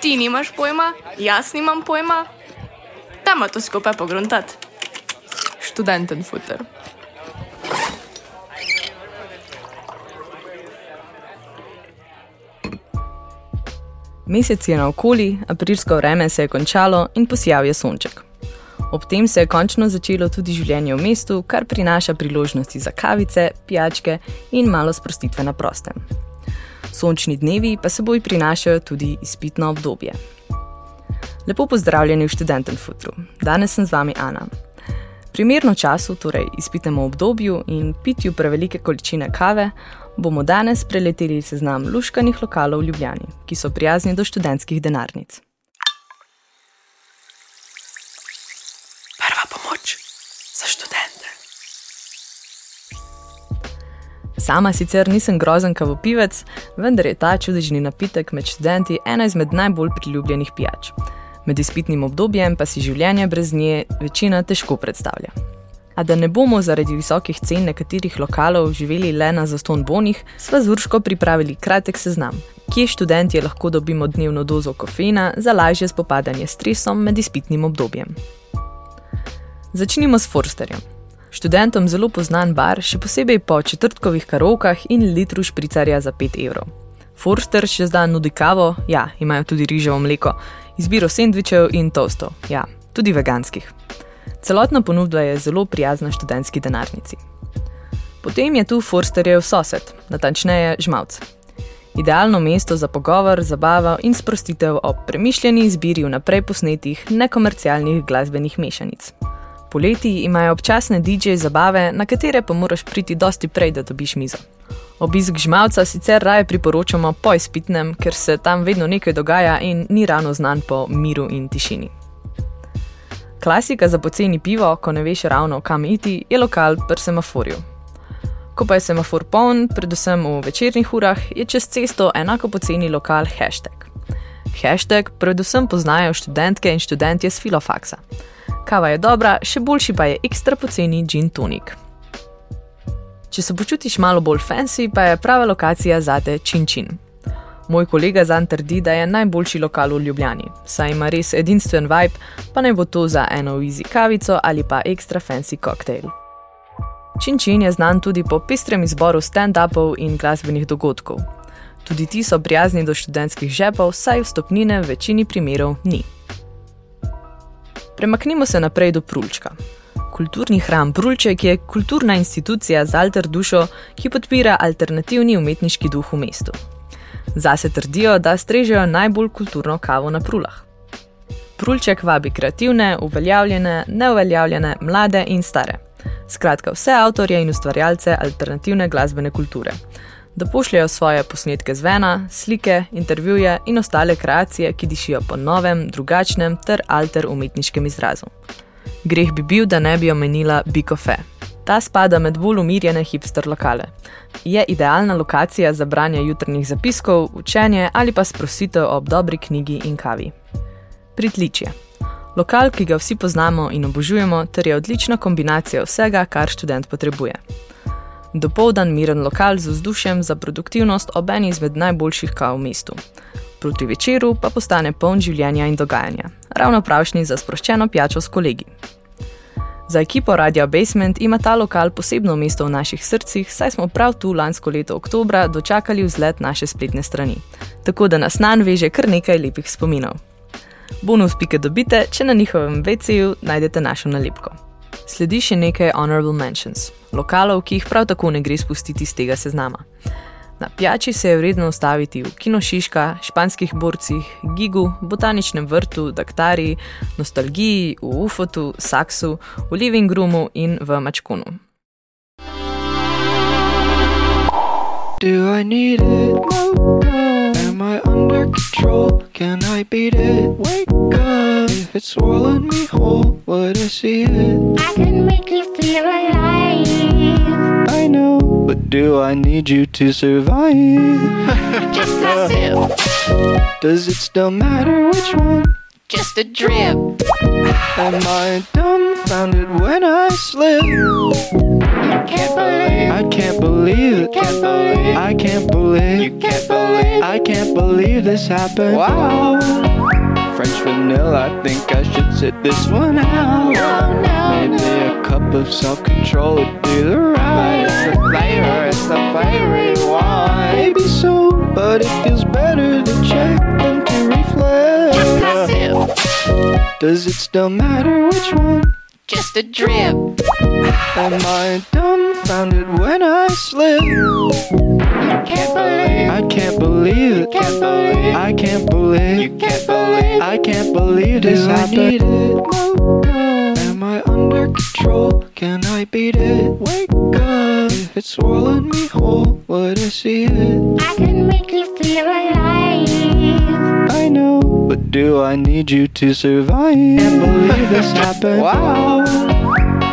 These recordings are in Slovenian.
Ti nimaš pojma, jaz nimam pojma. Dajmo to skupaj pogruntati. Študenten futer. Mesec je naokoli, aprilsko vreme se je končalo in posijal je sonček. Ob tem se je končno začelo tudi življenje v mestu, kar prinaša priložnosti za kavice, pijačke in malo sprostitve na prostem. Sončni dnevi pa seboj prinašajo tudi izpitno obdobje. Lepo pozdravljeni v študentem futru. Danes sem z vami Ana. Primerno času, torej izpitnemu obdobju in pitju prevelike količine kave, bomo danes preleteli seznam luškanih lokalov v Ljubljani, ki so prijazni do študentskih denarnic. Sama sicer nisem grozen kavopivec, vendar je ta čudežni napitek med študenti ena izmed najbolj priljubljenih pijač. Med izpitnim obdobjem pa si življenje brez nje večina težko predstavlja. A da ne bomo zaradi visokih cen nekaterih lokalov živeli le na zaston bonih, sva z Urško pripravili kratek seznam, kje študenti lahko dobimo dnevno dozo kofeina za lažje spopadanje s stresom med izpitnim obdobjem. Začnimo s Forsterjem. Študentom zelo poznan bar, še posebej po četrtkovih karokah in litru špricarja za 5 evrov. Forster še zdaj nudi kavo, ja, imajo tudi riževo mleko, izbiro sendvičev in tostov, ja, tudi veganskih. Celotna ponudba je zelo prijazna študentski denarnici. Potem je tu Forsterjev sosed, natančneje Žmavc. Idealno mesto za pogovor, zabavo in sprostitev ob premišljeni izbiri vnaprej posnetih nekomercialnih glasbenih mešanic. Poleti imajo občasne DJ zabave, na katere pa moraš priti dosti prej, da dobiš mizo. Obisk žmavca sicer raje priporočamo po izpitnem, ker se tam vedno nekaj dogaja in ni ravno znan po miru in tišini. Klasika za poceni pivo, ko ne veš ravno kam iti, je lokal pri semaforju. Ko pa je semafor poln, predvsem v večernih urah, je čez cesto enako poceni lokal hashtag. Hashtag predvsem poznajo študentke in študentje z filofaksa. Kava je dobra, še boljši pa je ekstra poceni gin tonik. Če se počutiš malo bolj fancy, pa je prava lokacija zate Čin Čin. Moj kolega Zan trdi, da je najboljši lokal v Ljubljani, saj ima res edinstven vibe, pa naj bo to za eno easy kavico ali pa ekstra fancy koktejl. Čin Čin je znan tudi po pestrem izboru stand-upov in glasbenih dogodkov. Tudi ti so prijazni do študentskih žepov, saj vstopnine v večini primerov ni. Premaknimo se naprej do Prulčka. Kulturni hram Prulček je kulturna institucija z alter dušo, ki podpira alternativni umetniški duh v mestu. Zase trdijo, da strežejo najbolj kulturno kavo na prulah. Prulček vabi kreativne, uveljavljene, neuveljavljene, mlade in stare. Skratka, vse avtorje in ustvarjalce alternativne glasbene kulture. Da pošljajo svoje posnetke zvena, slike, intervjuje in ostale kreacije, ki dišijo po novem, drugačnem ter alter umetniškem izrazu. Greh bi bil, da ne bi omenila Bikofe. Ta spada med bolj umirjene hipster lokale. Je idealna lokacija za branje jutrnih zapiskov, učenje ali pa sprositev ob dobri knjigi in kavi. Pritličje. Lokal, ki ga vsi poznamo in obožujemo, ter je odlična kombinacija vsega, kar študent potrebuje. Dopoldan miren lokal z vzdušjem za produktivnost ob eni izmed najboljših kav v mestu. Proti večeru pa postane poln življenja in dogajanja, ravno pravšnji za sproščeno pijačo s kolegi. Za ekipo Radio Basement ima ta lokal posebno mesto v naših srcih, saj smo prav tu lansko leto oktobra dočakali vzlet naše spletne strani. Tako da nas nan veže kar nekaj lepih spominov. Bonus pike dobite, če na njihovem WC-ju najdete našo nalepko. Sledi še nekaj honorable mentions, lokalov, ki jih prav tako ne gre spustiti z tega seznama. Na pijači se je vredno ustaviti v Kino Šiška, španskih borcih, Gigu, botaničnem vrtu, Daktari, Nostalgiji, v Ufotu, Saksu, v Living Roomu in v Mačkunu. Do I need it? No, no. Am I under control? Can I beat it? Wake up. If it's swallowing me whole, would I see it? I can make you feel alive. I know, but do I need you to survive? Just a sip. Does it still matter which one? Just a drip. Am I dumbfounded when I slip? Can't believe. I can't believe it. Can't believe. I can't believe. You can't believe. I can't believe this happened. Wow. French vanilla, I think I should sit this one out. No, no, Maybe no. a cup of self-control would be the right. It's the flavor, it's the flavor you want. Maybe so, but it feels better to check than to reflect. Does it still matter which one? Just a drip. Am I dumbfounded when I slip? You can't believe. I can't believe it. Can't believe. I can't believe. You can't believe. I can't believe this I need it? Am I under control? Can I beat it? Wake up. If it's swallowing me whole, would I see it? I can make you feel alive. I know, but do I need you to survive? Can't believe this happened. Wow.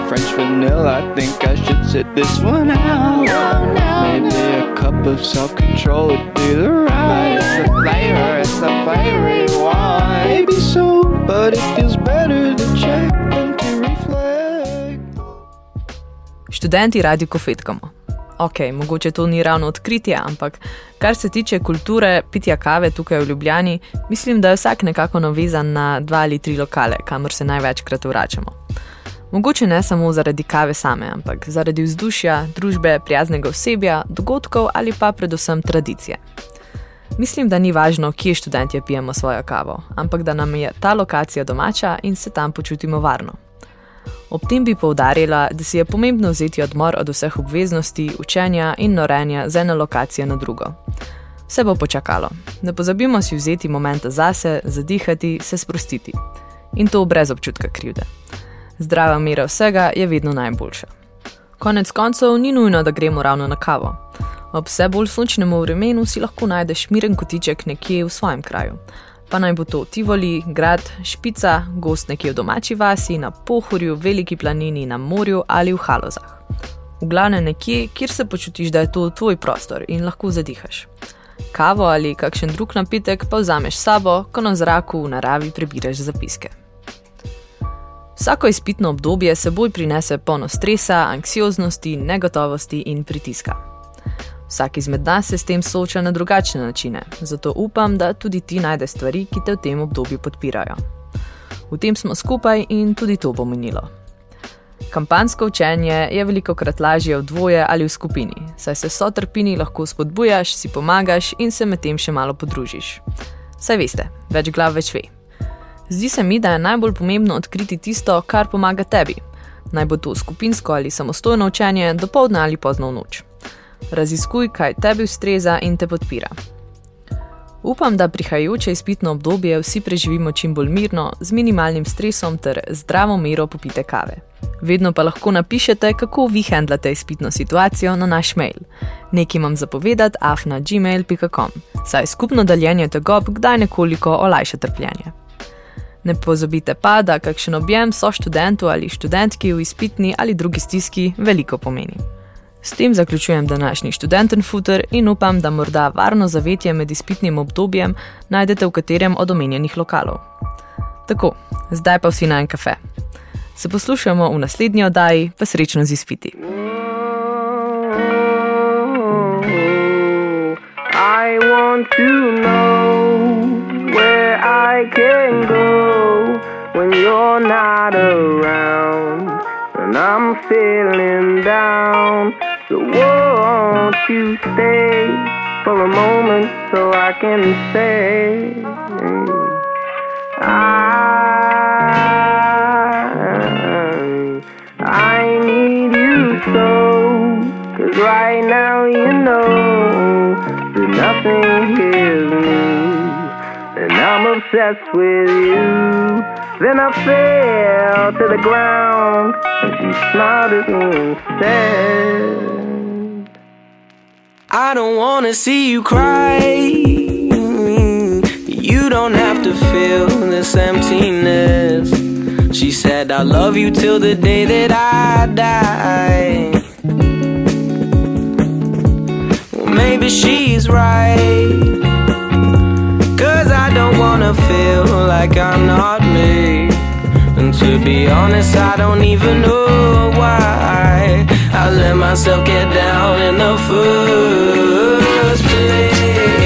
French vanilla, I think I should sit this one out. No, no, Maybe no. a cup of self-control would be the right. It's the flavor, it's the flavor you want. Maybe so, but it feels better to check than to reflect. Študenti radi kofetkamo. Ok, mogoče to ni ravno odkritje, ampak kar se tiče kulture pitja kave tukaj v Ljubljani, mislim, da je vsak nekako navezan na dva ali tri lokale, kamor se največkrat vračamo. Mogoče ne samo zaradi kave same, ampak zaradi vzdušja, družbe, prijaznega osebja, dogodkov ali pa predvsem tradicije. Mislim, da ni važno, kje študentje pijemo svojo kavo, ampak da nam je ta lokacija domača in se tam počutimo varno. Ob tem bi poudarila, da si je pomembno vzeti odmor od vseh obveznosti, učenja in norenja z ene lokacije na drugo. Vse bo počakalo. Ne pozabimo si vzeti momenta zase, zadihati, se sprostiti. In to brez občutka krivde. Zdrava mera vsega je vedno najboljša. Konec koncev ni nujno, da gremo ravno na kavo. Ob vse bolj sončnem vremenu si lahko najdeš miren kotiček nekje v svojem kraju. Pa naj bo to Tivoli, grad, špica, gost nekje v domači vasi, na pohorju, veliki planini, na morju ali v halozah. V glavnem nekje, kjer se počutiš, da je to tvoj prostor in lahko zadihaš. Kavo ali kakšen drug napitek pa vzameš sabo, ko na zraku v naravi prebiraš zapiske. Vsako izpitno obdobje seboj prinese polno stresa, anksioznosti, negotovosti in pritiska. Vsak izmed nas se s tem sooča na drugačne načine, zato upam, da tudi ti najdeš stvari, ki te v tem obdobju podpirajo. V tem smo skupaj in tudi to bo menilo. Kampansko učenje je veliko krat lažje v dvoje ali v skupini, saj se sotrpini lahko spodbujaš, si pomagaš in se medtem še malo podružiš. Saj veste, več glav več ve. Zdi se mi, da je najbolj pomembno odkriti tisto, kar pomaga tebi. Naj bo to skupinsko ali samostojno učenje, dopoledne ali pozno v noč. Raziskuj, kaj tebi ustreza in te podpira. Upam, da prihajajoče izpitno obdobje vsi preživimo čim bolj mirno, z minimalnim stresom ter zdravo mero popite kave. Vedno pa lahko napišete, kako vi handlate izpitno situacijo na naš mail. Nekaj imam zapovedati afna gmail.com, saj skupno deljenje tegob kdaj nekoliko olajša trpljenje. Ne pozabite pa, da kakšen objem so študentu ali študentki v izpitni ali drugi stiski veliko pomeni. S tem zaključujem današnji študenten futer in upam, da morda varno zavetje med izpitnim obdobjem najdete v katerem od omenjenih lokalov. Tako, zdaj pa vsi na en kafe. Se poslušamo v naslednji oddaji, pa srečno z izpiti. I want to know where I can go when you're not around and I'm feeling down. So won't you stay for a moment so I can say I I need you so Cause right now you know that nothing hears me. And I'm obsessed with you. Then I fell to the ground And she smiled at me and said I don't wanna see you cry You don't have to feel this emptiness She said I love you till the day that I die well, maybe she's right. Cause I don't wanna feel like I'm not me. And to be honest, I don't even know why I let myself get down in the first place.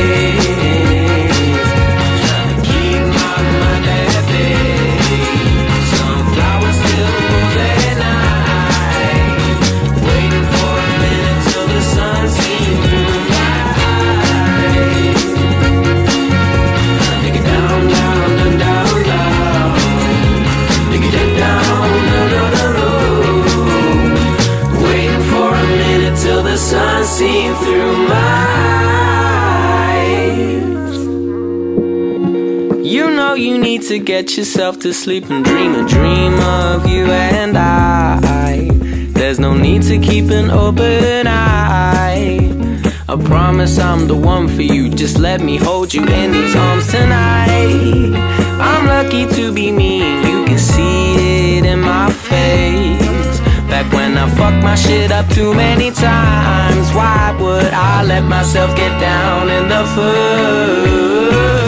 Seems through my eyes. You know you need to get yourself to sleep and dream a dream of you and I. There's no need to keep an open eye. I promise I'm the one for you. Just let me hold you in these arms tonight. I'm lucky to be me, shit up too many times, why would I let myself get down in the first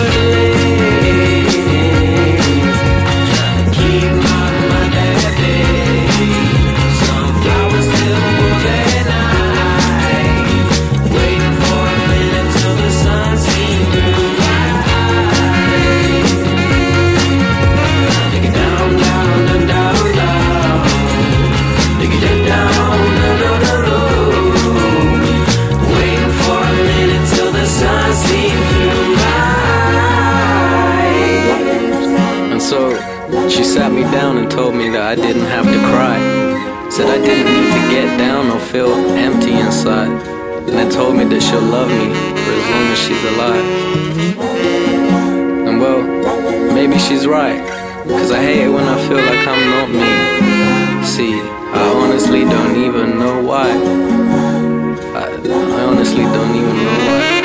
or feel empty inside. And then told me that she'll love me for as long as she's alive. And well, maybe she's right. Cause I hate it when I feel like I'm not me. See, I honestly don't even know why. I, I honestly don't even know why.